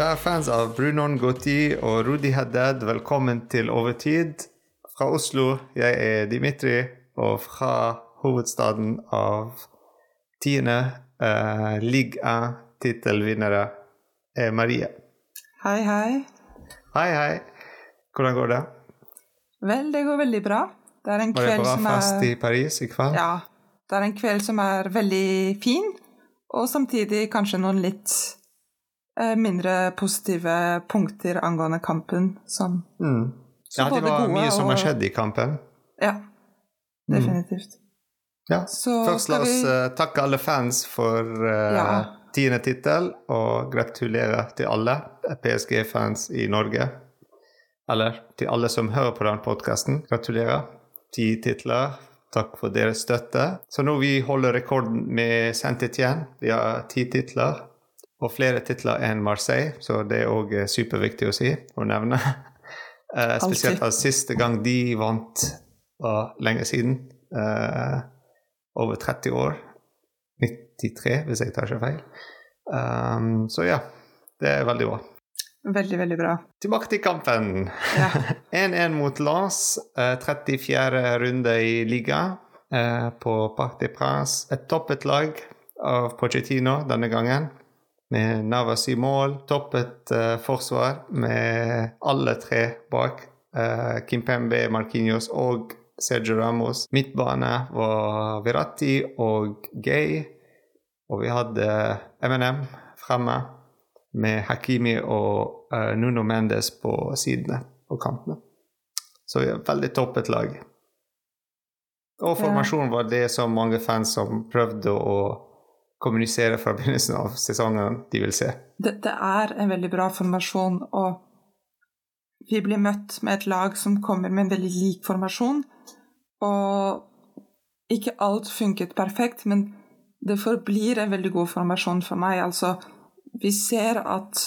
Kjære fans av Bruno Ngoti og Rudi Haddad, velkommen til Overtid. Fra Oslo, jeg er Dimitri, og fra hovedstaden av tiende uh, liga-tittelvinnere er Marie. Hei, hei. Hei, hei. Hvordan går det? Vel, det går veldig bra. Det er en Var det kveld bra som fest i er Paris i kveld? Ja. Det er en kveld som er veldig fin, og samtidig kanskje noen litt eh, mindre positive punkter angående kampen som Mm. Ja, det var mye som har og- skjedd i kampen. Ja, definitivt. Ja. Så Først la oss vi eh, takke alle fans for uh, Ja. tiende tittel, og gratulere til alle PSG-fans i Norge. Eller til alle som hører på den podkasten. Gratulerer. Ti titler. Takk for deres støtte. Så nå vi holder rekorden med Saint-Étienne. Vi har ti titler. Og flere titler enn Marseille, så det er òg superviktig å si og nevne. Uh, spesielt at siste gang de vant, var lenge siden. Uh, over 30 år. 93, hvis jeg tar ikke feil. Um, så ja, det er veldig bra. Veldig, veldig bra. Tilbake til kampen. Ja. 1-1 mot Lens, eh, 34. runde i liga eh, på Parc des Princes. Et toppet lag av Pochettino denne gangen, med Navas i mål. Toppet uh, forsvar med alle tre bak. Eh, Kimpembe, Marquinhos og Sergio Ramos. Midtbane var Verratti og Gay. Og vi hadde M&M fremme med Hakimi og uh, Nuno Mendes på sidene på kantene. Så vi er veldig toppet lag. Og formasjonen var det som mange fans som prøvde å kommunisere fra begynnelsen av sesongen, de vil se. Det, er en veldig bra formasjon, og vi blir møtt med et lag som kommer med en veldig lik formasjon. Og ikke alt funket perfekt, men det forblir en veldig god formasjon for meg. Altså, vi ser at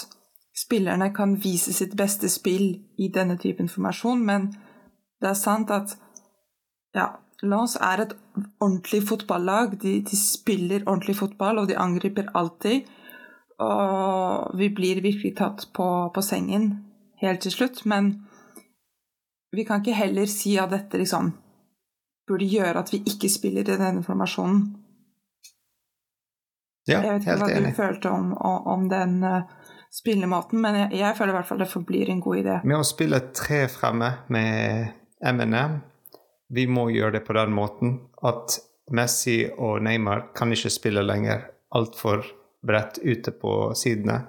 spillerne kan vise sitt beste spill i denne typen formasjon, men det er sant at ja, Lens er et ordentlig fotballag. De, de spiller ordentlig fotball, og de angriper alltid. Og vi blir virkelig tatt på, på sengen helt til slutt. Men vi kan ikke heller si at dette liksom burde gjøre at vi ikke spiller i denne formasjonen. Ja, jeg vet ikke hva enig. du følte om, om, den uh, spillemåten, men jeg, jeg føler i hvert fall det forblir en god idé. Med å spille tre fremme med M&M, vi må gjøre det på den måten at Messi og Neymar kan ikke spille lenger altfor bredt ute på sidene.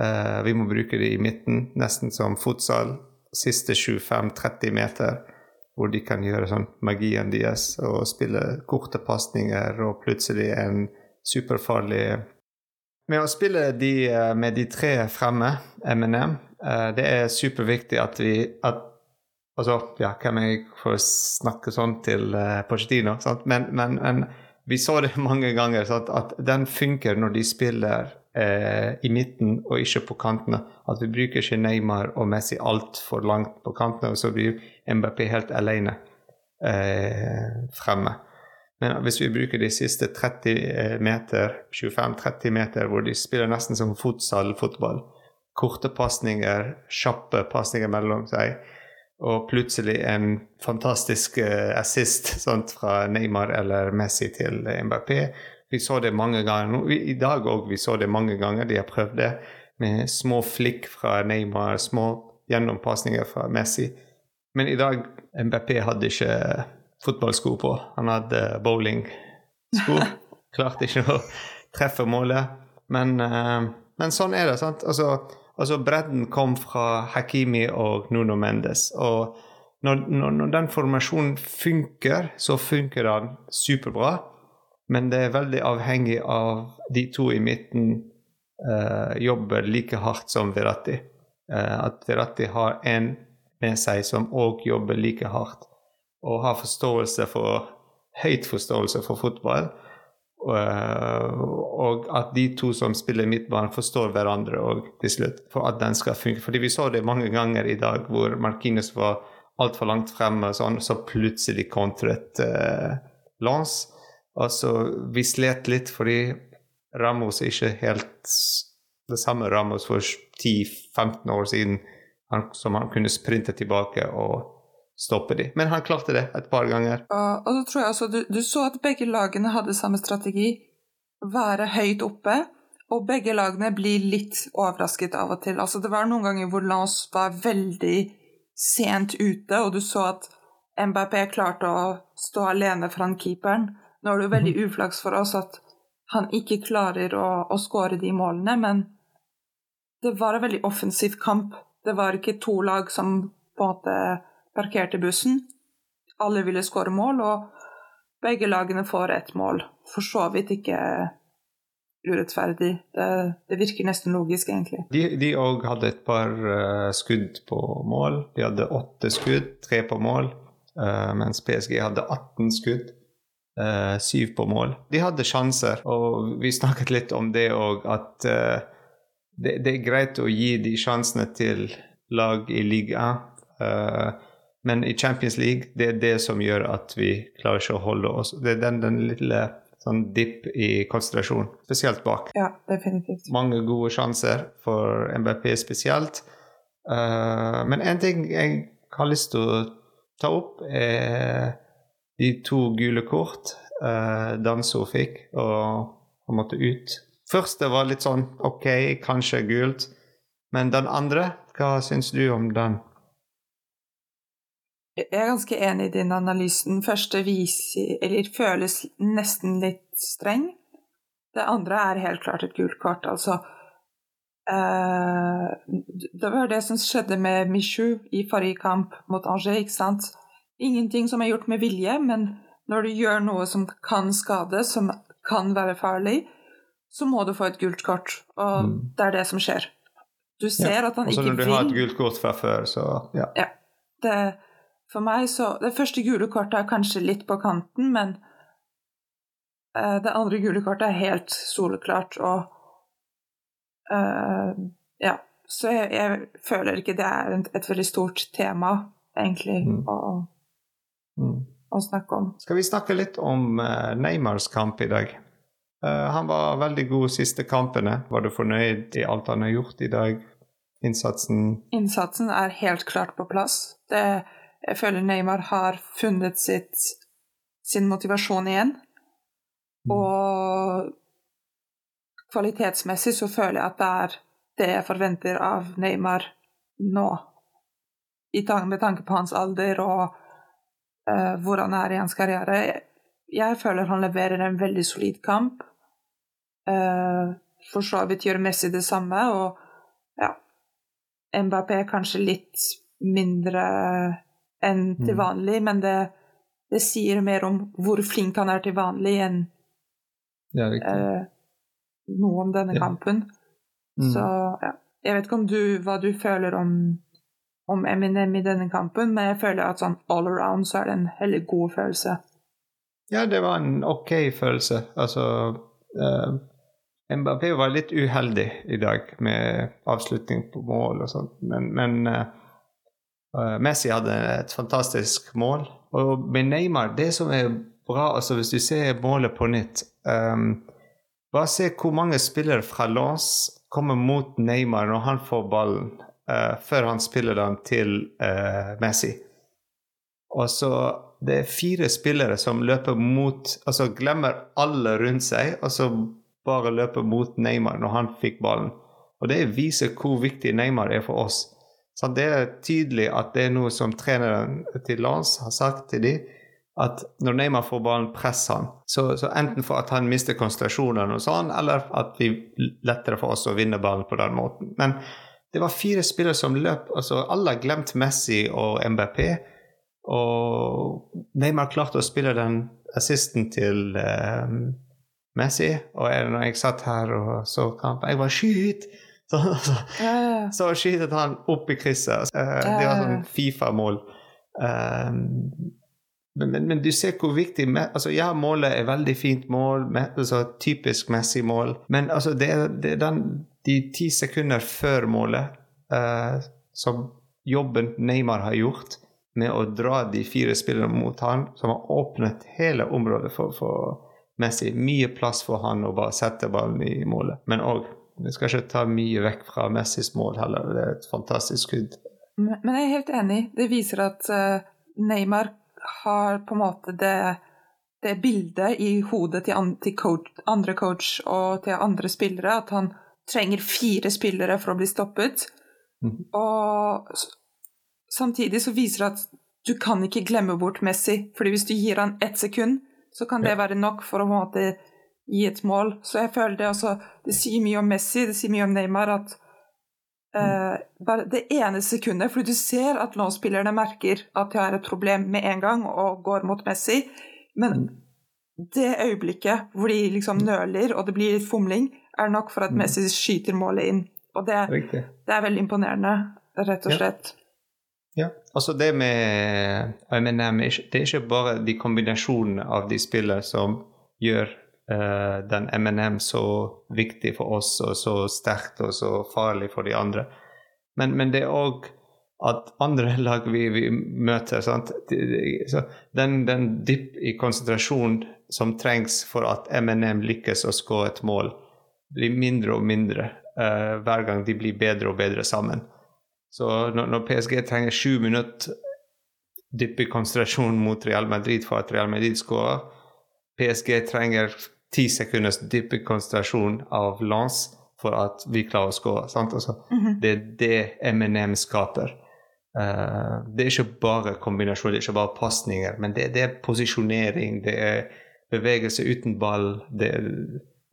Uh, vi må bruke det i midten, nesten som fotsal. siste 25-30 meter, hvor de kan gjøre sånn magien deres og spille korte pasninger og plutselig en superfarlig Med å spille de eh, med de tre fremme, M&M, uh, det er superviktig at vi at Altså, ja, er jeg for å snakke sånn til uh, Pochettino? Men, men, men vi så det mange ganger, sant? at den funker når de spiller eh, i midten og ikke på kantene. At vi bruker ikke Neymar og Messi altfor langt på kantene, og så blir MBP helt alene eh, fremme. Men hvis vi bruker de siste 30 meter, 25-30 meter, hvor de spiller nesten som futsal-fotball, korte pasninger, kjappe pasninger mellom seg, og plutselig en fantastisk uh, assist sånt, fra Neymar eller Messi til Mbappé. Vi så det mange ganger. I dag òg vi så det mange ganger. De har prøvd det med små flikk fra Neymar, små gjennompasninger fra Messi. Men i dag Mbappé hadde ikke fotballsko på. Han hadde bowlingsko. Klarte ikke å treffe målet. Men, uh, men sånn er det. sant? Altså, Altså, bredden kom fra Hakimi og Nuno Mendes. Og når, når, når, den formasjonen funker, så funker den superbra. Men det er veldig avhengig av de to i midten uh, jobber like hardt som Veratti. Uh, at Veratti har en med seg som òg jobber like hardt, og har forståelse for høyt forståelse for fotball. Uh, og at de to som spiller midtbanen, forstår hverandre og til slutt. For at den skal funke. Fordi vi så det mange ganger i dag hvor Martinez var altfor langt fremme, sånn, så plutselig kontret uh, Lance. så vi slet litt fordi Ramos ikke helt det samme Ramos for 10-15 år siden, han, som han kunne sprinte tilbake og stoppe de. Men han klarte det et par ganger. Og, og så tror jeg også du, du så at begge lagene hadde samme strategi. Være høyt oppe, og begge lagene blir litt overrasket av og til. Altså, det var noen ganger hvor Lance var veldig sent ute, og du så at MBP klarte å stå alene foran keeperen. Nå er det jo veldig Mhm. uflaks for oss at han ikke klarer å, å skåre de målene, men det var en veldig offensiv kamp. Det var ikke to lag som på en måte parkerte bussen. Alle ville skåre mål, og begge lagene får ett mål. For så vidt ikke urettferdig. Det, det virker nesten logisk, egentlig. De òg hadde et par uh, skudd på mål. De hadde åtte skudd, tre på mål. Uh, mens PSG hadde 18 skudd, eh, syv på mål. De hadde sjanser, og vi snakket litt om det òg, at uh, det, det er greit å gi de sjansene til lag i liga. eh, men i Champions League, det er det som gjør at vi klarer ikke å holde oss. Det er den, den lille sånn dipp i konsentrasjon, spesielt bak Ja, definitivt. mange gode sjanser for MBP spesielt. Uh, men en ting jeg har lyst til å ta opp, er de to gule kort uh, Danso fikk, og han måtte ut. Første var litt sånn OK, kanskje gult, men den andre, hva syns du om den? Jeg er ganske enig i din analyse. Den første viser, eller føles nesten litt streng. Det andre er helt klart et gult kort. Altså eh, Det var det som skjedde med Michu i forrige kamp mot Angers, ikke sant? Ingenting som er gjort med vilje, men når du gjør noe som kan skade, som kan være farlig, så må du få et gult kort. Og Mm. det er det som skjer. Du ser at han Og så når du vil har et gult kort fra før, så ja. det, for meg så Det første gule kortet er kanskje litt på kanten, men uh, det andre gule kortet er helt soleklart, og uh, Ja. Så jeg, jeg føler ikke det er et, et veldig stort tema, egentlig, Mm. å, Mm. å snakke om. Skal vi snakke litt om uh, Neymars kamp i dag? Han var veldig god siste kampene. Var du fornøyd i alt han har gjort i dag? Innsatsen Innsatsen er helt klart på plass. Det, jeg føler Neymar har funnet sitt, sin motivasjon igjen. Og kvalitetsmessig så føler jeg at det er det jeg forventer av Neymar nå. Med tanke på hans alder og uh, hvor han er i hans karriere. Jeg føler han leverer en veldig solid kamp. Uh, for så vidt gjør Messi det samme, og ja Mbappé kanskje litt mindre enn til Mm. vanlig, men det, det sier mer om hvor flink han er til vanlig, enn Ja, eh, noe om denne Ja. kampen. Mm. Så ja. Jeg vet ikke om du, hva du føler om, om Eminem i denne kampen, men jeg føler at sånn all around så er det en veldig god følelse. Ja, det var en OK følelse. Altså eh, Mbappé var litt uheldig i dag med avslutning på mål og sånt, men, men eh, Messi hadde et fantastisk mål. Og med Neymar, det som er bra, altså hvis du ser målet på nytt um, Bare se hvor mange spillere fra Lens kommer mot Neymar når han får ballen, uh, før han spiller den til uh, Messi. Og så det er fire spillere som løper mot Altså glemmer alle rundt seg, og så bare løper mot Neymar når han fikk ballen. Og det viser hvor viktig Neymar er for oss. Så det er tydelig at det er noe som treneren til Lance har sagt til dem, at når Neymar får ballen, presser han. Så, så enten for at han mister konsentrasjonen, og sånn, eller at vi lettere for oss å vinne ballen på den måten. Men det var fire spillere som løp. altså Alle har glemt Messi og MBP. Og Neymar klarte å spille den assisten til eh, Messi. Og jeg, når jeg satt her og så kampen, jeg var skyt! Så, så, Ja, ja, så skytet han opp i krysset. Eh, det var sånn Fifa-mål. Eh, men, men, men du ser hvor viktig altså Ja, målet er veldig fint mål, altså, typisk Messi-mål, men altså, det er, det er den, de ti sekunder før målet uh, som jobben Neymar har gjort med å dra de fire spillerne mot han, som har åpnet hele området for, for Messi. Mye plass for han å bare sette ballen i målet, men òg Vi skal ikke ta mye vekk fra Messis mål heller. Det er et fantastisk skudd. Men jeg er helt enig. Det viser at eh, Neymar har på en måte det, det bildet i hodet til, til coach, andre coach og til andre spillere, at han trenger fire spillere for å bli stoppet. Mm. Og samtidig så viser det at du kan ikke glemme bort Messi, fordi hvis du gir han ett sekund, så kan det være nok for å på en måte gi et mål. Så jeg føler det også Det sier mye om Messi, det sier mye om Neymar at eh, bare det ene sekundet For du ser at lånspillerne merker at de har et problem med en gang og går mot Messi, men det øyeblikket hvor de liksom nøler og det blir litt fomling, er nok for at Messi skyter målet inn. Og det, det er veldig imponerende, rett og slett. Ja, altså det med M&M, er det er ikke bare de kombinasjonene av de spillene som gjør eh, den MNM så viktig for oss og så sterkt og så farlig for de andre. Men, men det er òg at andre lag vi, vi møter Den, den dipp i konsentrasjon som trengs for at MNM lykkes å skåre et mål, blir mindre og mindre uh, hver gang de blir bedre og bedre sammen. Så når, når PSG trenger sju minutter dypp i konsentrasjon mot Real Madrid for at Real Madrid skårer, PSG trenger ti sekunders dypp konsentrasjon av Lance for at vi klarer å sant? Altså, -hmm. Det er det M&M skaper. Uh, det er ikke bare kombinasjon, det er ikke bare pasninger, men det, det er posisjonering, det er bevegelse uten ball, det er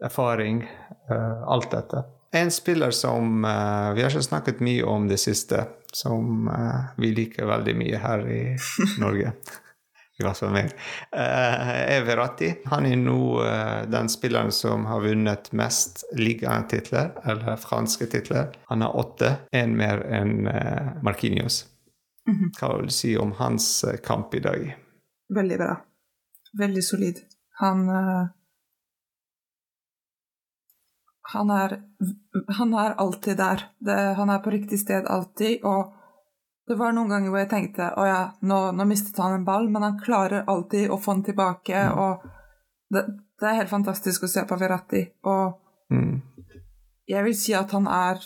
erfaring. Uh, alt dette. En spiller som uh, vi har ikke snakket mye om det siste, som vi liker veldig mye her i Norge, fall meg, eh, er Verratti. Han er nå eh, den spilleren som har vunnet mest ligatitler, eller franske titler. Han har åtte, én mer enn eh, Marquinhos. -hmm. Hva vil du si om hans eh, kamp i dag? Veldig bra. Veldig solid. Han uh, Han er Han er alltid der. Det, han er på riktig sted alltid, og det var noen ganger hvor jeg tenkte å ja, nå, nå mistet han en ball, men han klarer alltid å få den tilbake, og det, det er helt fantastisk å se på Verratti. Og Mm. jeg vil si at han er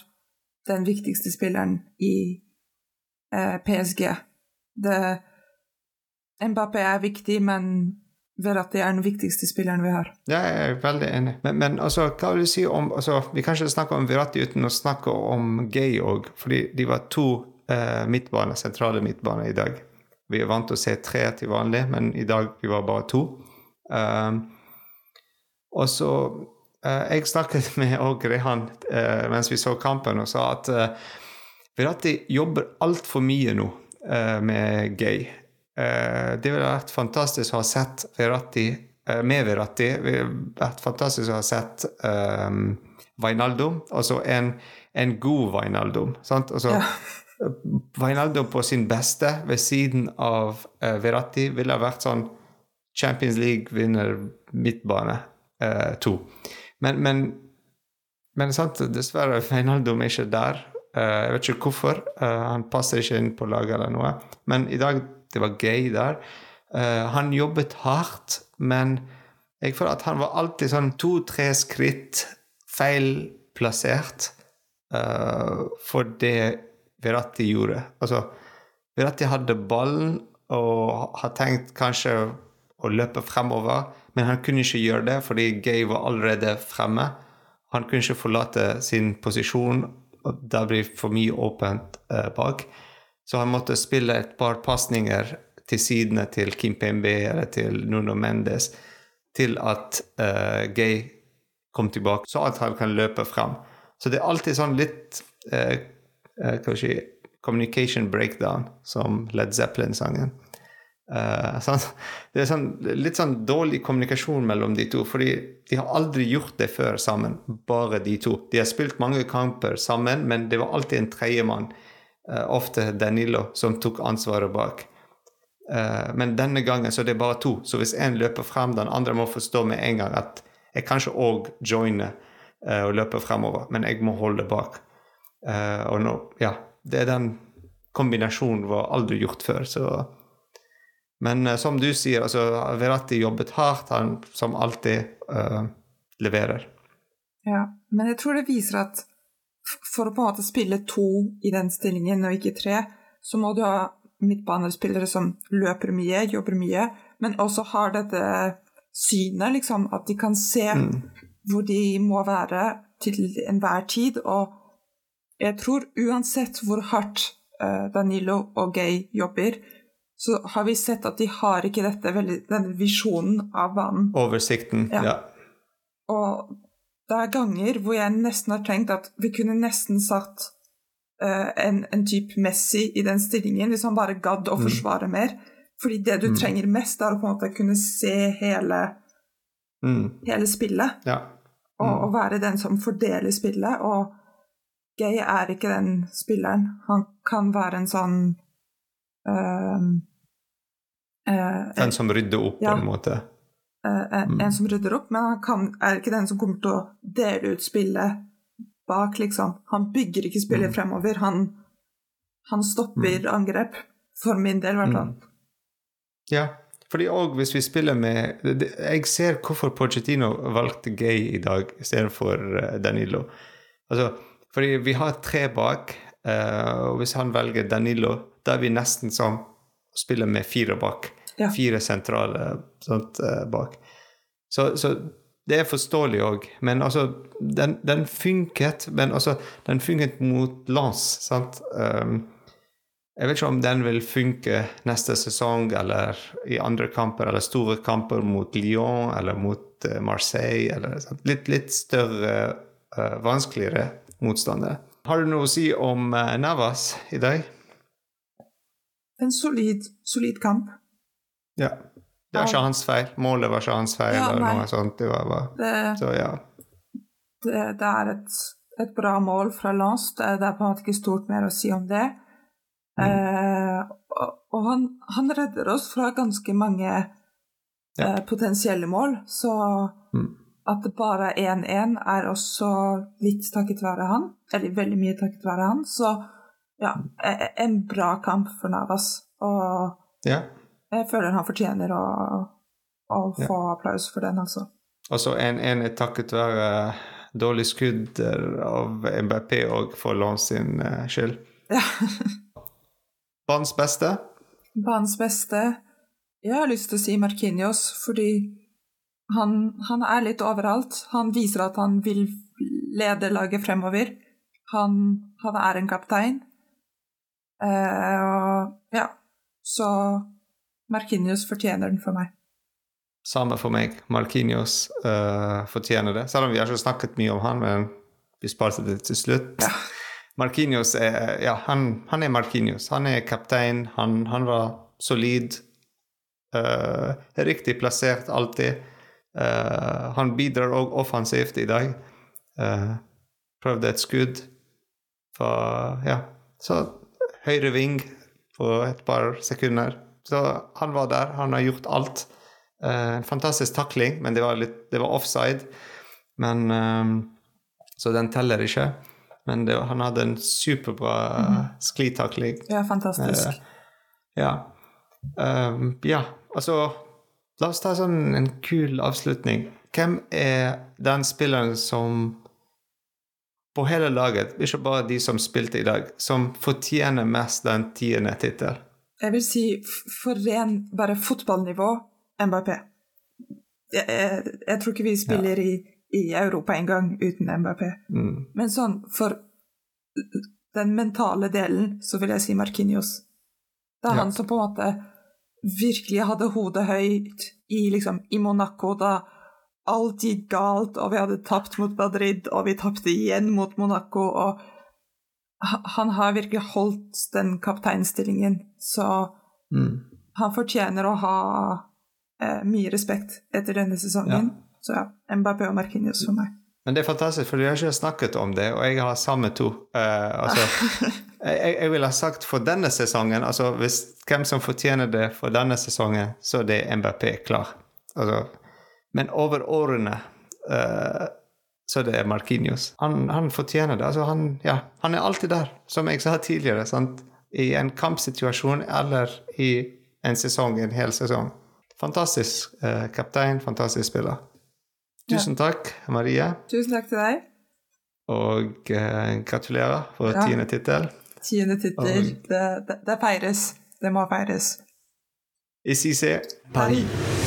den viktigste spilleren i eh, PSG. Det, Mbappé er viktig, men Verratti er den viktigste spilleren vi har. Ja, jeg er veldig enig. Men, men altså, hva vil du si om altså, Vi kan ikke snakke om Verratti uten å snakke om Gay òg, fordi de var to eh, midtbaner, sentrale midtbane i dag. Vi er vant til å se tre til vanlig, men i dag vi var bare to. Um, og så uh, Jeg snakket med Åge Rehan uh, mens vi så kampen, og sa at uh, Verratti jobber altfor mye nå uh, med Gay. Det ville vært fantastisk å ha sett Verratti med Verratti. Det ville vært fantastisk å ha sett um, Wijnaldum, altså en, en god Wijnaldum. Sant? Altså, Ja. Wijnaldum på sin beste ved siden av uh, Verratti ville vært sånn Champions League-vinner midtbane uh, to. Men, men, men sant, dessverre, Wijnaldum er ikke der. Uh, jeg vet ikke hvorfor. Han passer ikke inn på laget eller noe. Men i dag det var gøy der. Han jobbet hardt, men jeg føler at han var alltid sånn to-tre skritt feil plassert for det Verratti gjorde. Altså, Veratti hadde ballen og har tenkt kanskje å løpe fremover, men han kunne ikke gjøre det fordi Gay var allerede fremme. Han kunne ikke forlate sin posisjon, og det blir for mye åpent eh, bak. Så han måtte spille et par pasninger til sidene til Kim Pembe eller til Nuno Mendes til at eh, Gay kom tilbake, så at han kan løpe frem. Så det er alltid sånn litt eh, eh, si, communication breakdown, som Led Zeppelin-sangen. Uh, sånn, det er sånn, litt sånn dårlig kommunikasjon mellom de to, fordi de har aldri gjort det før sammen, bare de to. De har spilt mange kamper sammen, men det var alltid en tredjemann, uh, ofte Danilo, som tok ansvaret bak. Uh, men denne gangen så er det bare to, så hvis én løper frem, den andre må forstå med en gang at jeg kanskje òg joiner uh, og løper fremover, men jeg må holde bak. Eh, og nå, ja, det er den kombinasjonen var aldri gjort før, så Men uh, som du sier, altså Verratti jobbet hardt, han som alltid uh, leverer. Ja, men jeg tror det viser at for å på en måte spille to i den stillingen og ikke tre, så må du ha midtbanespillere som løper mye, jobber mye, men også har dette synet, liksom, at de kan se mm. hvor de må være til enhver tid. Og jeg tror uansett hvor hardt uh, Danilo og Gay jobber, så har vi sett at de har ikke dette, denne visjonen av banen. Oversikten, ja. ja. Og det er ganger hvor jeg nesten har tenkt at vi kunne nesten satt uh, en, en type Messi i den stillingen, hvis han bare gadd å mm. forsvare mm. mer. Fordi det du mm. trenger mest, er å på en måte kunne se hele, mm. hele spillet. Ja. Og, og, mm. være den som fordeler spillet. Og Gay er ikke den spilleren. Han kan være en sånn uh, uh, Den som rydder opp, ja. på en måte? en, mm. som rydder opp, men han kan, er ikke den som kommer til å dele ut spillet bak, liksom. Han bygger ikke spillet mm. fremover. Han, han stopper mm. angrep. For min del, i hvert fall. Mm. Ja, fordi òg hvis vi spiller med Jeg ser hvorfor Pochettino valgte Gay i dag istedenfor eh, Danilo. Altså, fordi vi har tre bak, uh, og hvis han velger Danilo, da er vi nesten som å spille med fire bak. Ja. Fire sentrale sånt, uh, bak. Så, så, det er forståelig òg. Men altså, den, den, funket, men altså, den funket mot Lance, sant? Um, jeg vet ikke om den vil funke neste sesong eller i andre kamper, eller store kamper mot Lyon eller mot uh, Marseille, eller sånt. Litt, litt større, uh, vanskeligere motstandere. Har du noe å si om uh, Navas i dag? En solid, solid kamp. Ja. Det var ikke hans feil. Målet var ikke hans feil. Ja, eller noe sånt. Det var bare det, Så ja. Det, det er et, et, bra mål fra Lance. Det, det, er på en måte ikke stort mer å si om det. Mm. Eh, og, og han, han, redder oss fra ganske mange ja. eh, potensielle mål. Så mm. At det bare er 1-1, er også litt takket være han. Eller veldig mye takket være han. Så ja, e, e, en bra kamp for Navas. Og ja. Jeg føler han fortjener å, å få ja. applaus for den, altså. Altså en, en er takket være dårlig skudd av MBP og for Lance sin uh, skyld. Ja. Banens beste? Banens beste Jeg har lyst til å si Markinios, fordi han, han, er litt overalt. Han viser at han vil lede laget fremover. Han, han er en kaptein. Eh, og ja, så Markinius fortjener den for meg. Samme for meg. Markinius uh, fortjener det. Selv om vi har ikke snakket mye om han, men vi sparte det til slutt. Ja. Markinius er Ja, han, han, er Markinius. Han er kaptein. Han, han var solid. Uh, riktig plassert alltid. Uh, han bidrar òg offensivt i dag. Uh, prøvde et skudd for Ja, så høyre ving på et par sekunder. Så han var der. Han har gjort alt. Uh, en fantastisk takling, men det var, litt, det var offside. Men um, Så den teller ikke. Men det, han hadde en superbra mm. sklitakling. Ja, fantastisk. Ja. Um, ja, altså La oss ta sånn en kul avslutning. Hvem er den spilleren som på hele laget, ikke bare de som spilte i dag, som fortjener mest den tiende tittel? Jeg vil si for ren bare fotballnivå MBP. Jeg, jeg, jeg, tror ikke vi spiller ja. i, i, Europa engang uten MBP. Mm. Men sånn for den mentale delen så vil jeg si Markinios. Det er ja. han som på en måte virkelig hadde hodet høyt i, liksom, i Monaco da alt gikk galt, og vi hadde tapt mot Madrid, og vi tapte igjen mot Monaco. og han har virkelig holdt den kapteinstillingen, så mm. han fortjener å ha eh, mye respekt etter denne sesongen. Ja. Så ja, Mbappé og Markinius for meg. Men det er fantastisk, for du har ikke snakket om det, og jeg har samme to. Uh, altså, jeg, jeg ville ha sagt for denne sesongen altså hvis Hvem som fortjener det for denne sesongen, så er det MBP klar. Altså, men over årene uh, så det er Markinios. Han, han fortjener det. Altså han, ja, han, er alltid der, som jeg sa tidligere. Sant? I en kampsituasjon eller i en sesong, en hel sesong. Fantastisk uh, kaptein, fantastisk spiller. Tusen takk, Marie. Tusen takk til deg. Og eh, gratulerer for Ja. tiende tittel. Tiende tittel. Det, det, det feires. Det må feires. Ici c'est Paris. Paris.